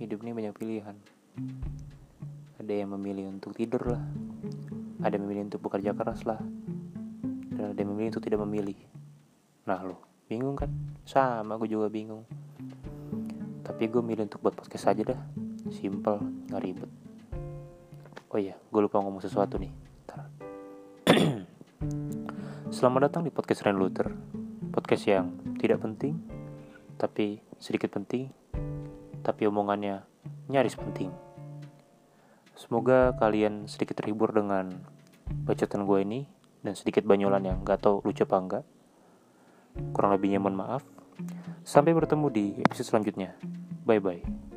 hidup ini banyak pilihan. Ada yang memilih untuk tidur lah. Ada yang memilih untuk bekerja keras lah. Dan ada yang memilih untuk tidak memilih. Nah lo bingung kan? Sama gue juga bingung. Tapi gue milih untuk buat podcast aja dah. Simple nggak ribet. Oh iya gue lupa ngomong sesuatu nih. Ntar. selamat datang di podcast Ren Luther. Podcast yang tidak penting tapi sedikit penting tapi omongannya nyaris penting Semoga kalian sedikit terhibur dengan bacotan gue ini dan sedikit banyolan yang gak tau lucu apa enggak. Kurang lebihnya mohon maaf. Sampai bertemu di episode selanjutnya. Bye bye.